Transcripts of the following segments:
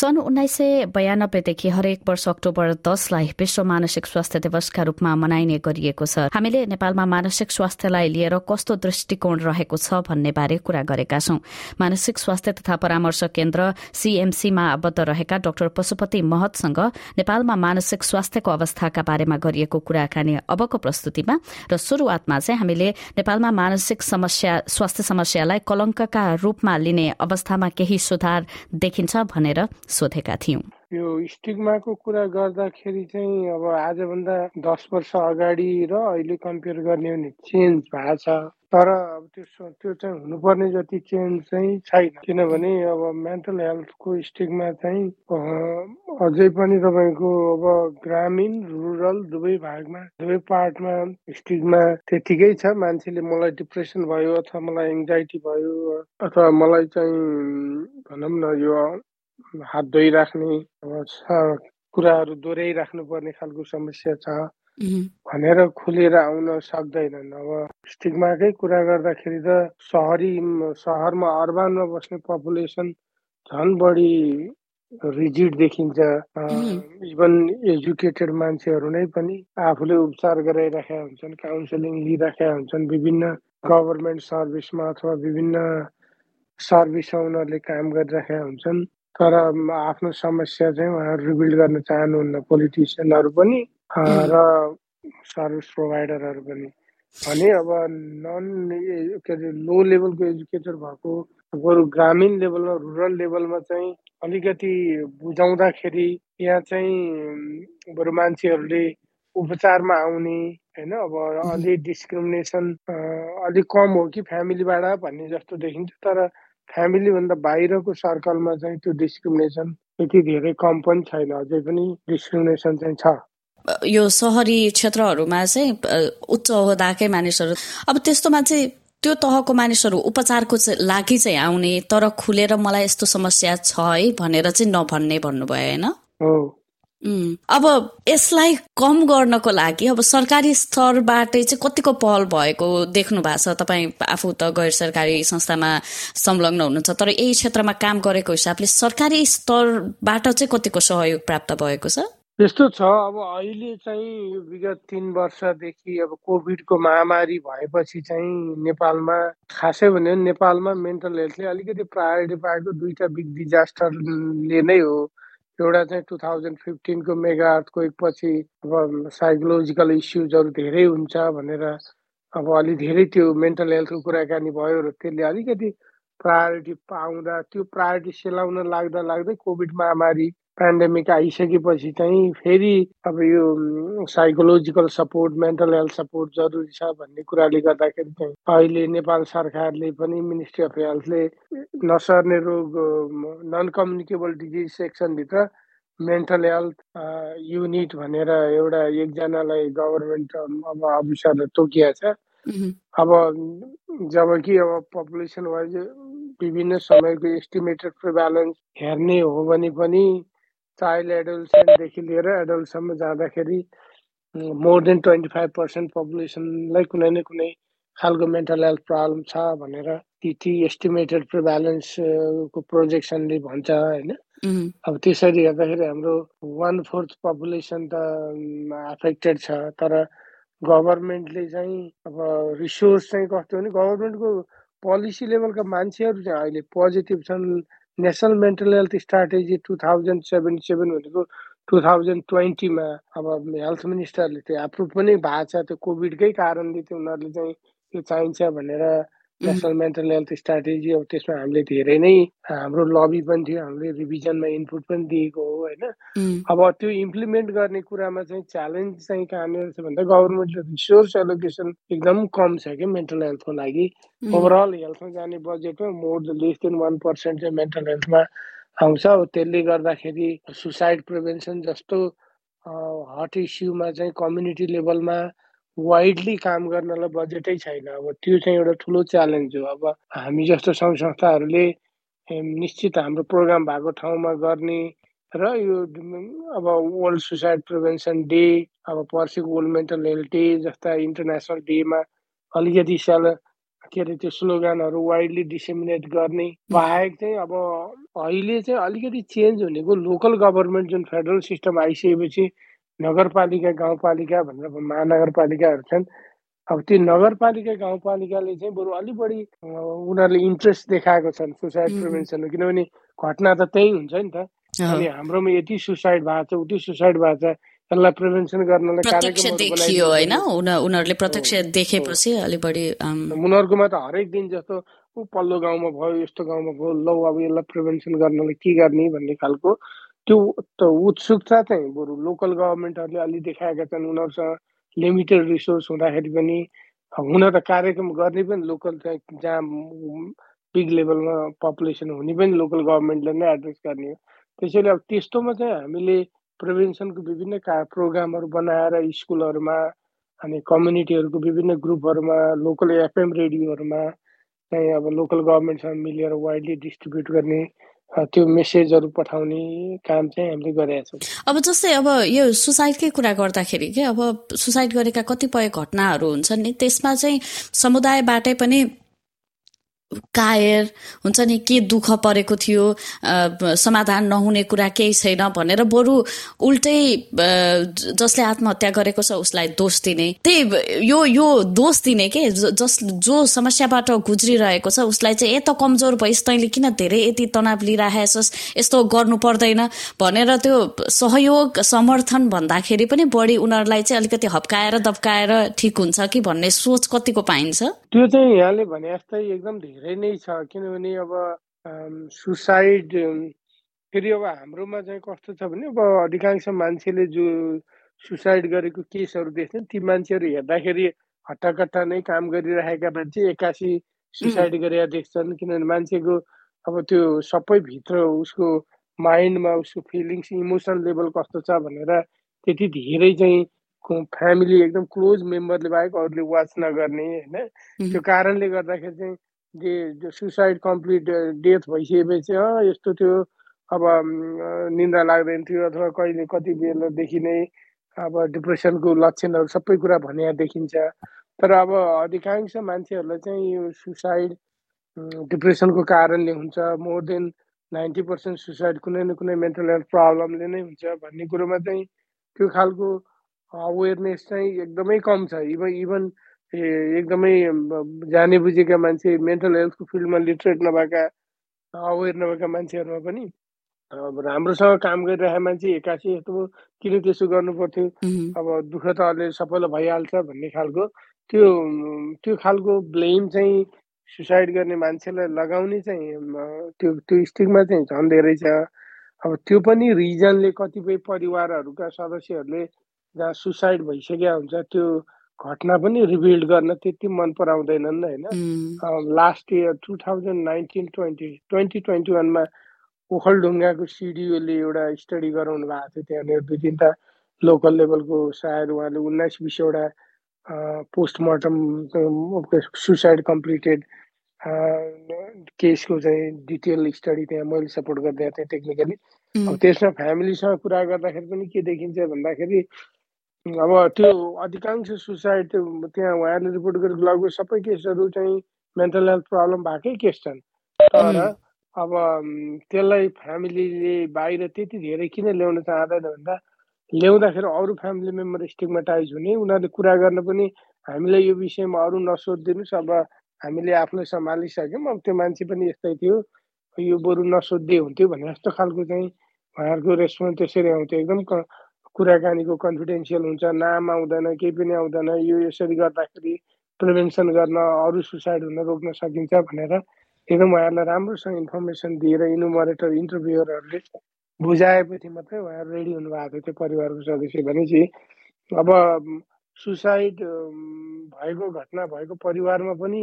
सन् उन्नाइस सय बयानब्बेदेखि हरेक वर्ष अक्टोबर दसलाई विश्व मानसिक स्वास्थ्य दिवसका रूपमा मनाइने गरिएको छ। हामीले नेपालमा मानसिक स्वास्थ्यलाई लिएर कस्तो दृष्टिकोण रहेको छ भन्ने बारे कुरा गरेका छौं। मानसिक स्वास्थ्य तथा परामर्श केन्द्र सीएमसीमा आबद्ध रहेका डाक्टर पशुपति महतसँग नेपालमा मानसिक स्वास्थ्यको अवस्थाका बारेमा गरिएको कुराकानी अबको प्रस्तुतिमा र शुरूआतमा चाहिँ हामीले नेपालमा मानसिक समस्या स्वास्थ्य समस्यालाई कलंकका रूपमा लिने अवस्थामा केही सुधार देखिन्छ भनेर सोधेका थियौं। यो स्टिगमाको कुरा गर्दाखेरि चाहिँ अब आजभन्दा दस वर्ष अगाडि र अहिले कम्पेयर गर्ने भने चेन्ज भएको छ। तर अब त्यो त्यो चाहिँ हुनुपर्ने जति चेन्ज चाहिँ छैन। किनभने अब मेन्टल हेल्थको स्टिगमा चाहिँ अझै पनि तपाईँको अब ग्रामीण रुरल दुवै भागमा दुवै पार्टमा स्टिगमा त्यतिकै छ। मान्छेले मलाई डिप्रेसन भयो अथवा मलाई एङ्जाइटी भयो अथवा मलाई चाहिँ भनौँ न यो हात धोइराख्ने कुराहरू दोहोऱ्याइराख्नु पर्ने खालको समस्या छ। भनेर खुलेर आउन सक्दैनन्। अब स्टिगमाकै कुरा गर्दाखेरि त सहरी सहरमा अर्बानमा बस्ने पपुलेसन झन् बढी रिजिड देखिन्छ। इभन एजुकेटेड मान्छेहरू नै पनि आफूले उपचार गराइराखेका हुन्छन् काउन्सिलिङ लिइराखेका हुन्छन् विभिन्न गभर्मेन्ट सर्भिसमा अथवा विभिन्न सर्भिसमा उनीहरूले काम गरिराखेका हुन्छन्। तर आफ्नो समस्या चाहिँ उहाँहरू रिबिल्ड गर्न चाहनुहुन्न पोलिटिसियनहरू पनि र सर्भिस प्रोभाइडरहरू पनि। भने अब नन के अरे लो लेभलको एजुकेटेड भएको बरु ग्रामीण लेभलमा रुरल लेभलमा चाहिँ अलिकति बुझाउँदाखेरि यहाँ चाहिँ बरु मान्छेहरूले उपचारमा आउने होइन? अब अलि डिस्क्रिमिनेसन अलिक कम हो कि फ्यामिलीबाट भन्ने जस्तो देखिन्छ तर फ्यामिलीभन्दा बाहिरको सर्कलमा चाहिँ त्यो डिस्क्रिमिनेसन यति धेरै कम पनि छैन अझै पनि डिस्क्रिमिनेसन चाहिँ छ। यो सहरी क्षेत्रहरूमा चाहिँ उच्च होदाकै मानिसहरू अब त्यस्तोमा चाहिँ त्यो तहको मानिसहरू उपचारको लागि चाहिँ आउने तर खुलेर मलाई यस्तो समस्या छ है भनेर चाहिँ नभन्ने भन्नुभयो होइन? अब यसलाई कम गर्नको लागि अब सरकारी स्तरबाटै चाहिँ कतिको पहल भएको देख्नु भएको छ? तपाईँ आफू त गैर सरकारी संस्थामा संलग्न हुनुहुन्छ तर यही क्षेत्रमा काम गरेको हिसाबले सरकारी स्तरबाट चाहिँ कतिको सहयोग प्राप्त भएको छ? त्यस्तो छ अब अहिले चाहिँ विगत तिन वर्षदेखि अब कोभिडको महामारी भएपछि चाहिँ नेपालमा खासै भने नेपालमा मेन्टल हेल्थले अलिकति प्रायोरिटी पाएको दुईटा बिग डिजास्टरले नै हो। एउटा चाहिँ टु थाउजन्ड फिफ्टिनको मेगा अर्थको पछि अब साइकोलोजिकल इस्युजहरू धेरै हुन्छ भनेर अब अलि धेरै त्यो मेन्टल हेल्थको कुराकानी भयो र त्यसले अलिकति प्रायोरिटी पाउँदा त्यो प्रायोरिटी सेलाउन लाग्दा लाग्दै कोभिड महामारी पेन्डेमिक आइसकेपछि चाहिँ फेरि अब यो psychological support mental health support जरुरी छ भन्ने कुराले गर्दाखेरि चाहिँ अहिले नेपाल सरकारले पनि मिनिस्ट्री अफ हेल्थले नसर्ने रोग नन कम्युनिकेबल डिजिज सेक्सनभित्र मेन्टल हेल्थ युनिट भनेर एउटा एकजनालाई गभर्मेन्ट अब अफिसरले तोकिया छ। अब जब कि अब पपुलेसन वाइज विभिन्न समयको एस्टिमेटेड प्रिभ्यालेन्स हेर्ने हो भने पनि चाइल्ड एडल्सेन्टदेखि लिएर एडल्टसम्म जाँदाखेरि more than twenty five percent पपुलेसनलाई कुनै न कुनै खालको मेन्टल हेल्थ प्रब्लम छ भनेर ती एस्टिमेटेड प्रिभ्यालेन्सको प्रोजेक्सनले भन्छ होइन? अब त्यसरी हेर्दाखेरि हाम्रो वान फोर्थ पपुलेसन त एफेक्टेड छ तर गभर्मेन्टले चाहिँ अब रिसोर्स चाहिँ कस्तो भने गभर्मेन्टको पोलिसी लेभलका मान्छेहरू चाहिँ अहिले पोजिटिभ छन्। National mental health strategy two thousand seventy seven भनेको टु थाउजन्ड ट्वेन्टीमा अब हेल्थ मिनिस्टरले त्यो एप्रुभ पनि भएको छ त्यो कोभिडकै कारणले त्यो उनीहरूले चाहिँ त्यो चाहिन्छ भनेर नेसनल मेन्टल हेल्थ स्ट्राटेजी अब त्यसमा हामीले धेरै नै हाम्रो लबी पनि थियो हामीले रिभिजनमा इनपुट पनि दिएको हो होइन? अब त्यो इम्प्लिमेन्ट गर्ने कुरामा चाहिँ च्यालेन्ज चाहिँ कहाँनिर छ भन्दा गभर्मेन्टले रिसोर्स एलोकेसन एकदम कम छ क्या मेन्टल हेल्थको लागि। ओभरअल हेल्थमा जाने बजेटमा more less than one percent चाहिँ मेन्टल हेल्थमा आउँछ। अब त्यसले गर्दाखेरि सुसाइड प्रिभेन्सन जस्तो हट इस्युमा चाहिँ कम्युनिटी लेभलमा वाइडली काम गर्नलाई बजेटै छैन। अब त्यो चाहिँ एउटा ठुलो च्यालेन्ज हो। अब हामी जस्तो सङ्घ संस्थाहरूले निश्चित हाम्रो प्रोग्राम भएको ठाउँमा गर्ने र यो अब वर्ल्ड सुसाइड प्रिभेन्सन डे अब पर्सिको वर्ल्ड मेन्टल हेल्थ डे जस्ता इन्टरनेसनल डेमा अलिकति साल के अरे त्यो स्लोगानहरू वाइडली डिसेमिनेट गर्ने। बाहेक चाहिँ अब अहिले चाहिँ अलिकति चेन्ज हुनेको लोकल गभर्मेन्ट जुन फेडरल सिस्टम आइसकेपछि नगरपालिका गाउँपालिका भनेर महानगरपालिकाहरू छन्। अब त्यो नगरपालिका गाउँपालिकाले चाहिँ बरु अलिक बढी उनीहरूले इन्ट्रेस्ट देखाएको छन् सुसाइड प्रिभेन्सनमा किनभने घटना त त्यही हुन्छ नि त। अनि हाम्रोमा यति सुसाइड भएको छ उति सुसाइड भएको छ यसलाई प्रिभेन्सन गर्नलाई उनीहरूले प्रत्यक्ष देखेपछि अलिक बढी उनीहरूकोमा त हरेक दिन जस्तो ऊ पल्लो गाउँमा भयो यस्तो गाउँमा भयो लौ अब यसलाई प्रिभेन्सन गर्नलाई के गर्ने भन्ने खालको त्यो त उत्सुकता चाहिँ बरु लोकल गभर्मेन्टहरूले अलि देखाएका छन् उनीहरूसँग लिमिटेड रिसोर्स हुँदाखेरि पनि हुन त कार्यक्रम गर्ने पनि लोकल चाहिँ जहाँ बिग लेभलमा पपुलेसन हुने पनि लोकल गभर्मेन्टले नै एड्रेस गर्ने हो। त्यसैले अब त्यस्तोमा चाहिँ हामीले प्रिभेन्सनको विभिन्न का प्रोग्रामहरू बनाएर स्कुलहरूमा अनि कम्युनिटीहरूको विभिन्न ग्रुपहरूमा लोकल एफएम रेडियोहरूमा चाहिँ अब लोकल गभर्मेन्टसँग मिलेर वाइडली डिस्ट्रिब्युट गर्ने त्यो मेसेजहरू पठाउने काम चाहिँ हामीले गरेका छौँ। अब जस्तै अब यो सुसाइडकै कुरा गर्दाखेरि के अब सुसाइड गरेका कतिपय घटनाहरू हुन्छन् नि त्यसमा चाहिँ समुदायबाटै पनि कायर हुन्छ नि के दुःख परेको थियो समाधान नहुने कुरा केही छैन भनेर बरु उल्टै जसले आत्महत्या गरेको छ उसलाई दोष दिने। त्यही यो यो दोष दिने के जस जो समस्याबाट गुज्रिरहेको छ उसलाई चाहिँ यता कमजोर भइस तैँले किन धेरै यति तनाव लिइरहेछस् यस्तो गर्नु पर्दैन भनेर त्यो सहयोग समर्थन भन्दाखेरि पनि बढी उनीहरूलाई चाहिँ अलिकति हप्काएर दप्काएर ठिक हुन्छ कि भन्ने सोच कतिको पाइन्छ? त्यो चाहिँ यहाँले भने जस्तै एकदम धेरै नै छ किनभने अब सुसाइड फेरि अब हाम्रोमा चाहिँ कस्तो छ भने अब अधिकांश मान्छेले जो सुसाइड गरेको केसहरू देख्छन् ती मान्छेहरू हेर्दाखेरि हट्टाकट्टा नै काम गरिरहेका मान्छे एक्कासी सुसाइड गरेर देख्छन् किनभने मान्छेको अब त्यो सबै भित्र उसको माइन्डमा उसको फिलिङ्स इमोसन लेभल कस्तो छ भनेर त्यति धेरै चाहिँ फ्यामिली एकदम क्लोज मेम्बरले बाहेक अरूले वाच नगर्ने होइन? त्यो कारणले गर्दाखेरि चाहिँ जे सुसाइड कम्प्लिट डेथ भइसकेपछि अँ यस्तो थियो। अब निन्द्रा लाग्दैन थियो अथवा कहिले कति बेलादेखि नै अब डिप्रेसनको लक्षणहरू सबै कुरा भने देखिन्छ। तर अब अधिकांश मान्छेहरूलाई चाहिँ यो सुसाइड डिप्रेसनको कारणले हुन्छ। More than ninety percent suicide कुनै न कुनै मेन्टल हेल्थ प्रब्लमले नै हुन्छ भन्ने कुरोमा चाहिँ त्यो खालको अवेरनेस चाहिँ एकदमै कम छ। इभन इभन एकदमै जाने बुझेका मान्छे मेन्टल हेल्थको फिल्डमा लिटरेट नभएका अवेर नभएका मान्छेहरूमा पनि अब राम्रोसँग काम गरिरहेको मान्छे एक्कासी यस्तो किन त्यसो गर्नु पर्थ्यो? अब दुःख त अहिले सबैलाई भइहाल्छ भन्ने खालको। त्यो त्यो खालको ब्लेम चाहिँ सुसाइड गर्ने मान्छेलाई लगाउने चाहिँ त्यो त्यो स्टिकमा चाहिँ झन् धेरै छ। अब त्यो पनि रिजनले कतिपय परिवारहरूका सदस्यहरूले जहाँ सुसाइड भइसकेको हुन्छ त्यो घटना पनि रिभिल्ड गर्न त्यति मन पराउँदैनन् होइन। Last year two thousand nineteen twenty twenty twenty वानमा ओखलढुङ्गाको सिडिओले एउटा स्टडी गराउनु भएको थियो त्यहाँनिर दुई तिनवटा लोकल लेभलको सायद उहाँले उन्नाइस बिसवटा पोस्टमार्टम सुसाइड कम्प्लिटेड केसको चाहिँ डिटेल स्टडी त्यहाँ मैले सपोर्ट गरिदिएको थिएँ टेक्निकली अब त्यसमा फ्यामिलीसँग कुरा गर्दाखेरि पनि के देखिन्छ भन्दाखेरि अब त्यो अधिकांश सुसाइड त्यो त्यहाँ उहाँले रिपोर्ट गरेको लगभग सबै केसहरू चाहिँ मेन्टल हेल्थ प्रब्लम भएकै केस छन्। तर अब त्यसलाई फ्यामिलीले बाहिर त्यति धेरै किन ल्याउन चाहँदैन भन्दा ल्याउँदाखेरि अरू फ्यामिली मेम्बर स्टिगमाटाइज हुने उनीहरूले कुरा गर्न पनि हामीलाई यो विषयमा अरू नसोधिदिनुहोस् अब हामीले आफूलाई सम्हालिसक्यौँ। अब त्यो मान्छे पनि यस्तै थियो यो बरु नसोधिदिए हुन्थ्यो भने जस्तो खालको चाहिँ उहाँहरूको रेस्पोन्स त्यसरी आउँथ्यो। एकदम कुराकानीको कन्फिडेन्सियल हुन्छ नाम आउँदैन केही पनि आउँदैन यो यसरी गर्दाखेरि प्रिभेन्सन गर्न अरू सुसाइड हुन रोक्न सकिन्छ भनेर एकदम उहाँहरूलाई राम्रोसँग इन्फर्मेसन दिएर इनुमरेटर इन्टरभ्युरहरूले बुझाएपछि मात्रै उहाँहरू रेडी हुनुभएको थियो परिवारको सदस्य भनेपछि। अब सुसाइड भएको घटना भएको परिवारमा पनि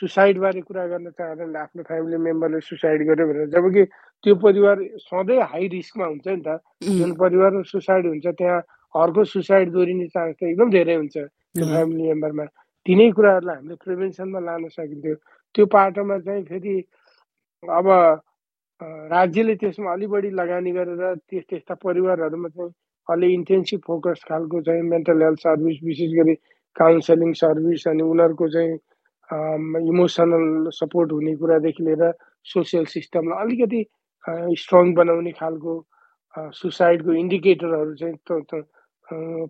सुसाइडबारे कुरा गर्न चाहँदैन आफ्नो फ्यामिली मेम्बरले सुसाइड गर्यो भनेर। जबकि त्यो परिवार सधैँ हाई रिस्कमा हुन्छ नि त। जुन परिवारमा सुसाइड हुन्छ त्यहाँ अर्को सुसाइड दोहोरिने चान्स त एकदम धेरै हुन्छ त्यो फ्यामिली मेम्बरमा। तिनै कुराहरूलाई हामीले प्रिभेन्सनमा लान सकिन्थ्यो। त्यो पाटोमा चाहिँ फेरि अब राज्यले त्यसमा अलि बढी लगानी गरेर त्यस त्यस्ता परिवारहरूमा चाहिँ अलि इन्टेन्सिभ फोकस खालको चाहिँ मेन्टल हेल्थ सर्भिस विशेष गरी काउन्सिलिङ सर्भिस अनि उनीहरूको चाहिँ इमोसनल सपोर्ट हुने कुरादेखि लिएर सोसियल सिस्टमलाई अलिकति स्ट्रङ बनाउने खालको सुसाइडको इन्डिकेटरहरू चाहिँ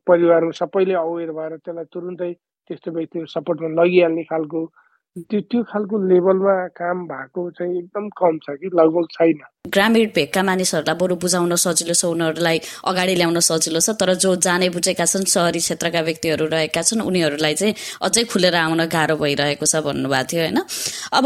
परिवारमा सबैले अवेर भएर त्यसलाई तुरुन्तै त्यस्तो व्यक्तिहरू सपोर्टमा लगिहाल्ने खालको त्यो त्यो खालको लेभलमा काम भएको चाहिँ एकदम कम छ कि लगभग छैन। ग्रामीण भेगका मानिसहरूलाई बरु बुझाउन सजिलो छ उनीहरूलाई अगाडि ल्याउन सजिलो छ तर जो जाने बुझेका छन् सहरी क्षेत्रका व्यक्तिहरू रहेका छन् उनीहरूलाई चाहिँ अझै खुलेर आउन गाह्रो भइरहेको छ भन्नुभएको थियो होइन? अब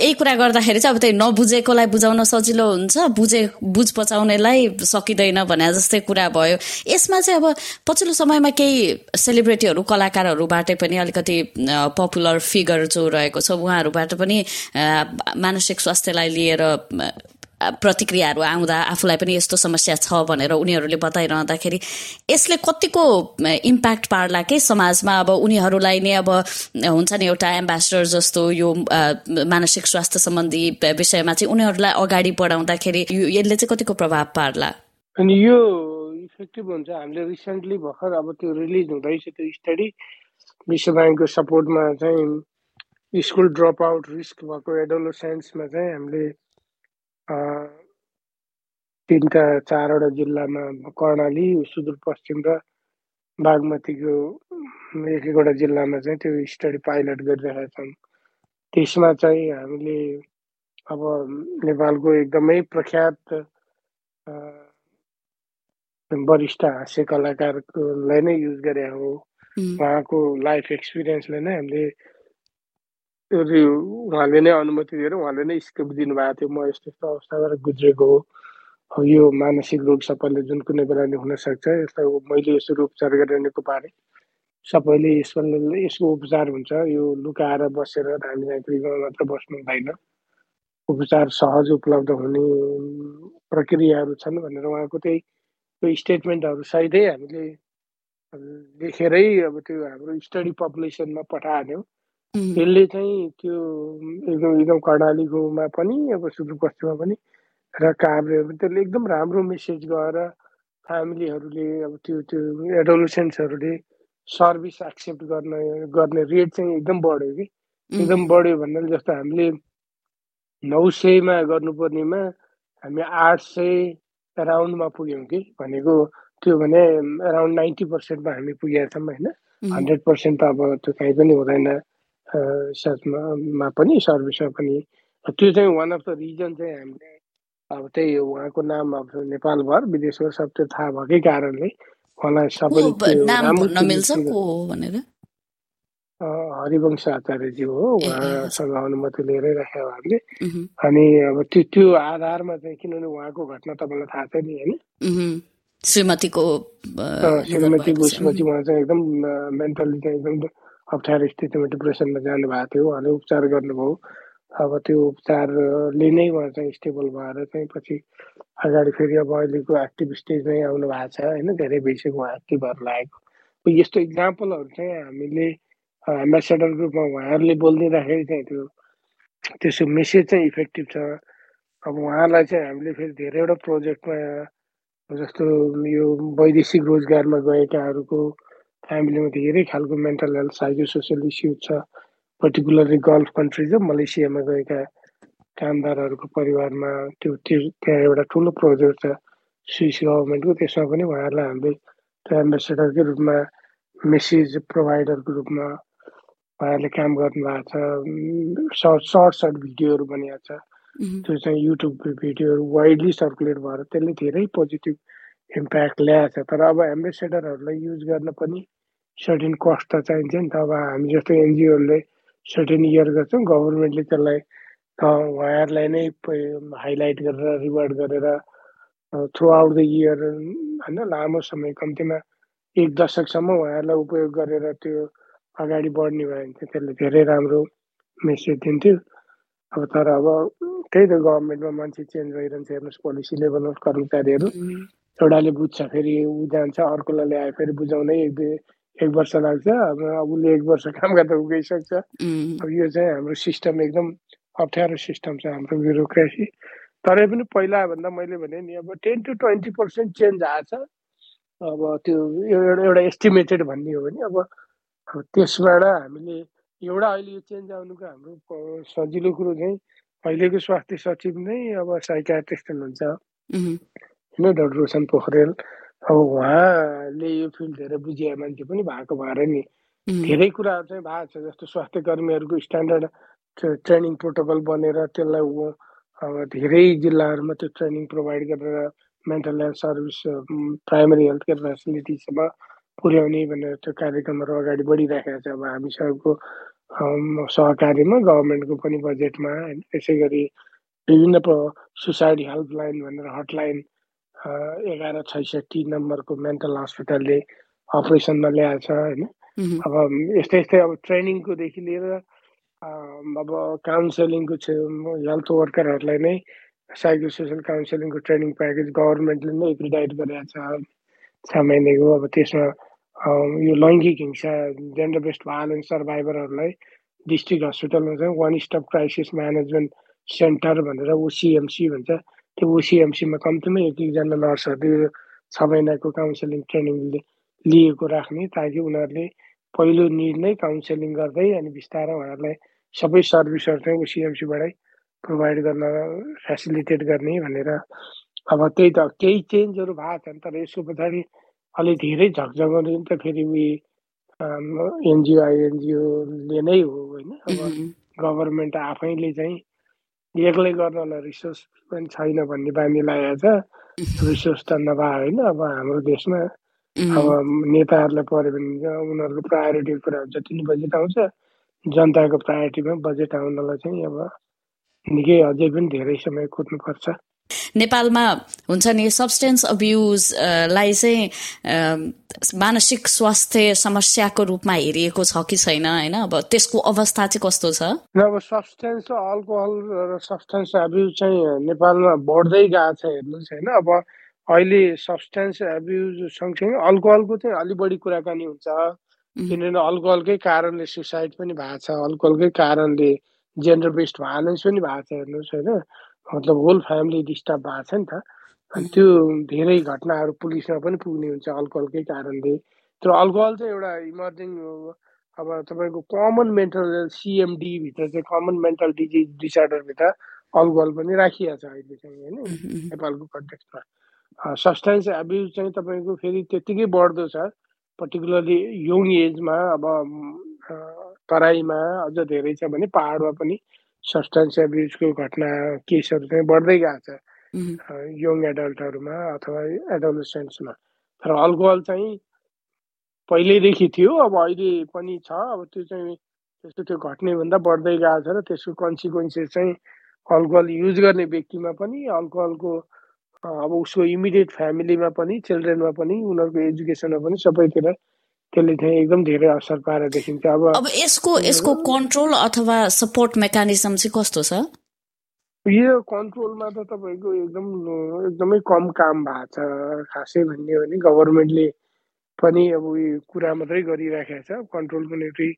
यही कुरा गर्दाखेरि चाहिँ अब त्यही नबुझेकोलाई बुझाउन सजिलो हुन्छ बुझे बुझ पचाउनेलाई सकिँदैन भने जस्तै कुरा भयो। यसमा चाहिँ अब पछिल्लो समयमा केही सेलिब्रेटीहरू कलाकारहरूबाटै पनि अलिकति पपुलर फिगर जो रहेको छ उहाँहरूबाट पनि मानसिक स्वास्थ्यलाई लिएर प्रतिक्रियाहरू आउँदा आफूलाई पनि यस्तो समस्या छ भनेर उनीहरूले बताइरहँदाखेरि यसले कतिको इम्प्याक्ट पार्ला के समाजमा? अब उनीहरूलाई नै अब हुन्छ नि एउटा एम्बेसडर जस्तो यो मानसिक स्वास्थ्य सम्बन्धी विषयमा चाहिँ उनीहरूलाई अगाडि बढाउँदाखेरि यसले चाहिँ कतिको प्रभाव पार्ला? अनि यो इफेक्टिभ हुन्छ। हामीले रिसेन्टली भर्खर अब त्यो रिलिज हुँदैछ त्यो स्टडी विश्व ब्याङ्कको सपोर्टमा चाहिँ स्कुल ड्रप आउट रिस्क भएको एडोलोसेन्समा चाहिँ हामीले तिनवटा चारवटा जिल्लामा कर्णाली सुदूरपश्चिम र बागमतीको एक एकवटा जिल्लामा चाहिँ त्यो स्टडी पाइलट गरिरहेका छन्। त्यसमा चाहिँ हामीले अब नेपालको एकदमै प्रख्यात वरिष्ठ हास्य कलाकारलाई नै युज गरे हो। उहाँको लाइफ एक्सपिरियन्सले नै हामीले उहाँले नै अनुमति दिएर उहाँले नै स्क्रिप्ट दिनुभएको थियो म यस्तो यस्तो अवस्थाबाट गुज्रेको हो यो मानसिक रोग सबैले जुन कुनै बेला हुनसक्छ यसलाई मैले यसरी उपचार गरेर निको पारेँ सबैले यसको यसको उपचार हुन्छ यो लुकाएर बसेर धामी झाँक्रीमा मात्र बस्नु हुँदैन उपचार सहज उपलब्ध हुने प्रक्रियाहरू छन् भनेर उहाँको त्यही त्यो स्टेटमेन्टहरू सहितै हामीले लेखेरै अब त्यो हाम्रो स्टडी पपुलेसनमा पठायौँ यसले चाहिँ त्यो एकदम एकदम कर्णालीकोमा पनि अब सुदूरपश्चिममा पनि र काभ्रेहरू त्यसले एकदम राम्रो मेसेज गएर फ्यामिलीहरूले अब त्यो त्यो एडोलोसेन्ट्सहरूले सर्भिस एक्सेप्ट गर्न गर्ने रेट चाहिँ एकदम बढ्यो कि। एकदम बढ्यो भन्नाले जस्तो हामीले नौ सयमा गर्नुपर्नेमा हामी आठ सय एराउन्डमा पुग्यौँ कि भनेको त्यो भने एराउन्ड नाइन्टी पर्सेन्टमा हामी पुगेका छौँ होइन। हन्ड्रेड पर्सेन्ट त अब त्यो काहीँ पनि हुँदैन। साथमा पनि सर्भिसमा पनि त्यो चाहिँ वान अफ द रिजन चाहिँ हामीले अब त्यही उहाँको नाम अब नेपालभर विदेशभर सब त्यो थाहा भएकै कारणले उहाँलाई सबैले हरिवंश आचार्यजी हो उहाँसँग अनुमति लिएरै राख्यो उहाँले अनि अब त्यो त्यो आधारमा चाहिँ किनभने उहाँको घटना तपाईँलाई थाहा छ नि होइन श्रीमतीको श्रीमतीको चाहिँ उहाँ चाहिँ एकदम मेन्टली चाहिँ एकदम अप्ठ्यारो स्थितिमा डिप्रेसनमा जानुभएको थियो उहाँले उपचार गर्नुभयो अब त्यो उपचारले नै उहाँ चाहिँ स्टेबल भएर चाहिँ पछि अगाडि फेरि अब अहिलेको एक्टिभ स्टेजमै आउनु भएको छ होइन धेरै भइसक्यो उहाँ एक्टिभ भएर लागेको यस्तो इक्जाम्पलहरू चाहिँ हामीले एम्बेसेडर ग्रुपमा उहाँहरूले बोलिदिँदाखेरि चाहिँ त्यो त्यसको मेसेज चाहिँ इफेक्टिभ छ अब उहाँलाई चाहिँ हामीले फेरि धेरैवटा प्रोजेक्टमा जस्तो यो वैदेशिक रोजगारमा गएकाहरूको फ्यामिलीमा धेरै खालको mental health psycho social issue छ। पर्टिकुलरली गल्फ कन्ट्रिज र मलेसियामा गएका कामदारहरूको परिवारमा त्यो त्यो त्यहाँ एउटा ठुलो प्रोजेक्ट छ स्विस गभर्मेन्टको त्यसमा पनि उहाँहरूलाई हामीले त्यो एम्बेसेडरकै रूपमा मेसेज प्रोभाइडरको रूपमा उहाँहरूले काम गर्नुभएको छ। सर्ट सर्ट सर्ट भिडियोहरू बनिएको छ। त्यो चाहिँ युट्युब भिडियोहरू वाइडली सर्कुलेट भएर त्यसले धेरै पोजिटिभ इम्प्याक्ट ल्याएको छ। तर अब एम्बेसेडरहरूलाई युज गर्न पनि सर्टेन कस्ट त चाहिन्छ नि त। अब हामी जस्तो एनजिओहरूले सर्टेन इयर गर्छौँ गभर्मेन्टले त्यसलाई उहाँहरूलाई नै हाइलाइट गरेर रिवार्ड गरेर थ्रु आउट द इयर होइन लामो समय कम्तीमा एक दशकसम्म उहाँहरूलाई उपयोग गरेर त्यो अगाडि बढ्ने भयो भने चाहिँ त्यसले धेरै राम्रो मेसेज दिन्थ्यो। अब तर अब त्यही त गभर्मेन्टमा मान्छे चेन्ज भइरहन्छ हेर्नुहोस् पोलिसी लेभलमा कर्मचारीहरू। एउटाले बुझ्छ फेरि ऊ जान्छ अर्कोलाई ल्यायो फेरि बुझाउनै एक दुई एक वर्ष लाग्छ। अब उसले एक वर्ष काम गर्दा उगइसक्छ अब यो चाहिँ हाम्रो सिस्टम एकदम अप्ठ्यारो सिस्टम छ हाम्रो ब्युरोक्रेसी। तरै पनि पहिलाभन्दा मैले भने नि अब ten to twenty percent change आएछ। अब त्यो एउटा एउटा एस्टिमेटेड भन्ने हो भने अब त्यसबाट हामीले एउटा अहिले यो चेन्ज आउनुको हाम्रो सजिलो कुरो चाहिँ अहिलेको स्वास्थ्य सचिव नै अब साइकाट्रिस्ट हुनुहुन्छ। होइन डाक्टर रोशन पोखरेल। अब उहाँले यो फिल्ड धेरै बुझिया मान्छे पनि भएको भएर नि धेरै कुराहरू चाहिँ भएको छ जस्तो स्वास्थ्य कर्मीहरूको स्ट्यान्डर्ड ट्रेनिङ प्रोटोकल बनेर त्यसलाई अब धेरै जिल्लाहरूमा त्यो ट्रेनिङ प्रोभाइड गरेर mental health service primary health care फेसिलिटिजमा पुर्याउने भनेर त्यो कार्यक्रमहरू अगाडि बढिराखेको छ। अब हामीसँगको सहकारीमा गभर्मेन्टको पनि बजेटमा होइन त्यसै गरी विभिन्न सुसाइड हेल्पलाइन भनेर हटलाइन एघार छैसठी नम्बरको मेन्टल हस्पिटलले अपरेसनमा ल्याएको छ होइन अब यस्तै यस्तै अब ट्रेनिङकोदेखि लिएर अब काउन्सिलिङको हेल्थ वर्करहरूलाई नै साइको सोसियल काउन्सिलिङको ट्रेनिङ प्याकेज गभर्मेन्टले नै एक्रिडाइट गरेको छ। छ महिनाको अब त्यसमा यो लैङ्गिक हिंसा जेन्डर बेस्ड भायोलेन्स सर्भाइभरहरूलाई डिस्ट्रिक्ट हस्पिटलमा चाहिँ one stop crisis management centre भनेर ओसिएमसी भन्छ। त्यो ओसिएमसीमा कम्तीमा एक एकजना नर्सहरूले छ महिनाको काउन्सिलिङ ट्रेनिङ लिएको राख्ने ताकि उनीहरूले पहिलो निड नै काउन्सिलिङ गर्दै अनि बिस्तारै उहाँहरूलाई सबै सर्भिसहरू चाहिँ ओसिएमसीबाटै प्रोभाइड गर्न फेसिलिटेट गर्ने भनेर अब त्यही त केही चेन्जहरू भएको छन् तर यसको पछाडि अलि धेरै झकझगाउने त फेरि उयो एनजिओ आइएनजिओले नै हो होइन? अब गभर्मेन्ट आफैले चाहिँ एक्लै गर्नलाई रिसोर्स पनि छैन भन्ने बानी लागेको छ। रिसोर्स त नभए होइन अब हाम्रो देशमा अब नेताहरूलाई पऱ्यो भने उनीहरूको प्रायोरिटी कुरा जति नै बजेट आउँछ। जनताको प्रायोरिटीमा बजेट आउनलाई चाहिँ अब निकै अझै पनि धेरै समय कुद्नुपर्छ। नेपालमा हुन्छ नि सब्सटेन्स अब्युजलाई चाहिँ मानसिक स्वास्थ्य समस्याको रूपमा हेरिएको छ कि छैन होइन? अब त्यसको अवस्था चाहिँ कस्तो छ? अब सब्सटेन्स अल्कोहल र सब्सटेन्स एब्युज चाहिँ नेपालमा बढ्दै गएको छ हेर्नुहोस् होइन? अब अहिले सब्सटेन्स एब्युज सँगसँगै अल्कोहलको चाहिँ अलिक बढी कुराकानी हुन्छ। किनभने अल्कोहलकै कारणले सुसाइड पनि भएको छ। अल्कोहलकै कारणले जेन्डर बेस्ड भायोलेन्स पनि भएको छ हेर्नुहोस् होइन? मतलब होल फ्यामिली डिस्टर्ब भएको छ नि त। अनि त्यो धेरै घटनाहरू पुलिसमा पनि पुग्ने हुन्छ अल्कोहलकै कारणले। तर अल्कोहल चाहिँ एउटा इमर्जिङ अब तपाईँको कमन मेन्टल सिएमडीभित्र चाहिँ कमन मेन्टल डिजिज डिसअर्डरभित्र अल्कोहल पनि राखिएको छ अहिले चाहिँ होइन नेपालको कन्टेक्समा सब्सटेन्स एब्युज चाहिँ तपाईँको फेरि त्यत्तिकै बढ्दो छ। पर्टिकुलरली यङ एजमा अब तराईमा अझ धेरै छ भने पाहाडमा पनि सब्सटेन्स एब्युजको घटना केसहरू चाहिँ बढ्दै गएको छ। यङ एडल्टहरूमा अथवा एडोलेसेन्ट्समा तर अल्कोहल चाहिँ पहिल्यैदेखि थियो अब अहिले पनि छ। अब त्यो चाहिँ त्यस्तो त्यो घट्ने भन्दा बढ्दै गएको छ र त्यसको कन्सिक्वेन्सेस चाहिँ अल्कोहल युज गर्ने व्यक्तिमा पनि अल्कोहलको अब उसको इमिडिएट फ्यामिलीमा पनि चिल्ड्रेनमा पनि उनीहरूको एजुकेसनमा पनि सबैतिर त्यसले चाहिँ एकदम धेरै असर पारेर देखिन्छ। अब अब यसको यसको कन्ट्रोल अथवा सपोर्ट मेकानिजम चाहिँ कस्तो छ? यो कन्ट्रोलमा त तपाईँको एकदम एकदमै कम काम भएको छ। खासै भन्ने हो भने गभर्मेन्टले पनि अब उयो कुरा मात्रै गरिराखेको छ। कन्ट्रोलको निम्ति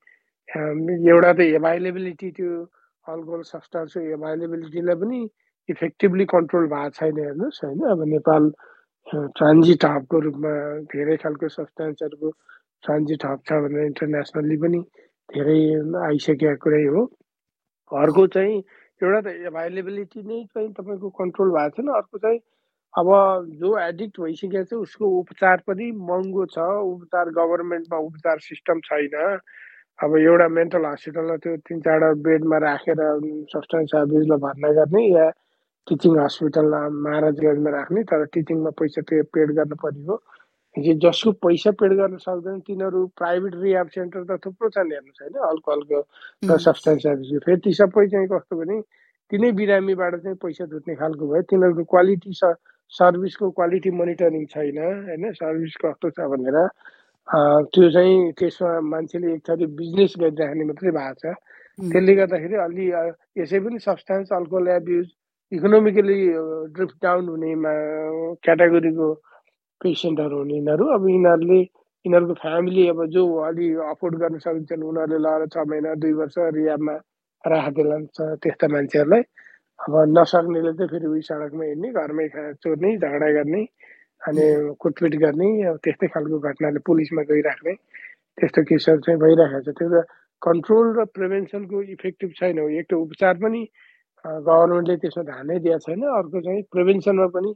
एउटा त एभाइलेबिलिटी त्यो अल्कोहल सब्सटेन्सको एभाइलेबिलिटीलाई पनि इफेक्टिभली कन्ट्रोल भएको छैन हेर्नुहोस् होइन? अब नेपाल ट्रान्जिट हबको रूपमा धेरै खालको सब्सटेन्सहरूको ट्रान्जिट हब छ भनेर इन्टरनेसनल्ली पनि धेरै आइसकेको कुरै हो। अर्को चाहिँ एउटा त एभाइलेबिलिटी नै चाहिँ तपाईँको कन्ट्रोल भएको छैन। अर्को चाहिँ अब जो एडिक्ट भइसकेको छ उसको उपचार पनि महँगो छ। उपचार गभर्मेन्टमा उपचार सिस्टम छैन। अब एउटा मेन्टल हस्पिटलमा त्यो तिन चारवटा बेडमा राखेर सब्सटेन्स एब्युजलाई भर्ना गर्ने या टिचिङ हस्पिटलमा महाराजगञ्जमा राख्ने तर टिचिङमा पैसा पे पेड गर्नु पर्ने हो। जसको पैसा पेड गर्न सक्दैन तिनीहरू प्राइभेट रिहाब सेन्टर त थुप्रो छन् हेर्नुहोस् होइन अल्कोहलको र सब्सटेन्स फेरि ती सबै चाहिँ कस्तो भने तिनै बिरामीबाट चाहिँ पैसा जुट्ने खालको भयो। तिनीहरूको क्वालिटी सर्भिसको क्वालिटी मोनिटरिङ छैन होइन? सर्भिस कस्तो छ भनेर त्यो चाहिँ त्यसमा मान्छेले एक थरी बिजनेस गरिराख्ने मात्रै भएको छ। त्यसले गर्दाखेरि अलि यसै पनि substance alcohol abuse economically drift down हुनेमा क्याटेगोरीको पेसेन्टहरू हुने यिनीहरू अब यिनीहरूले यिनीहरूको फ्यामिली अब जो अलि अफोर्ड गर्न सकिन्छन् उनीहरूले लगाएर छ महिना दुई वर्ष रियाबमा राखिदिएर त्यस्ता मान्छेहरूलाई। अब नसक्नेले चाहिँ फेरि उही सडकमा हिँड्ने घरमै चोर्ने झगडा गर्ने अनि कुटपिट गर्ने अब त्यस्तै खालको घटनाले पुलिसमा गइराख्ने त्यस्तो केसहरू चाहिँ भइरहेको छ। त्यो कन्ट्रोल र प्रिभेन्सनको इफेक्टिभ छैन एक त उपचार पनि गभर्मेन्टले त्यसमा ध्यानै दिएको छैन। अर्को चाहिँ प्रिभेन्सनमा पनि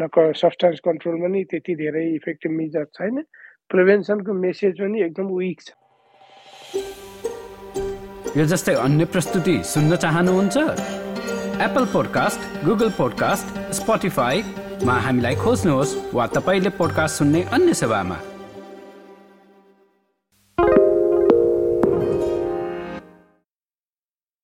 सब्सटेन्स कन्ट्रोलमा नि त्यति धेरै इफेक्टिभ मेजर छैन। प्रिभेन्सनको मेसेज पनि एकदम विक छ। यो जस्तै अन्य प्रस्तुति सुन्न चाहनुहुन्छ? एप्पल पोडकास्ट गुगल पोडकास्ट स्पोटिफाईमा हामीलाई खोज्नुहोस् वा तपाईँले पोडकास्ट सुन्ने अन्य सेवामा।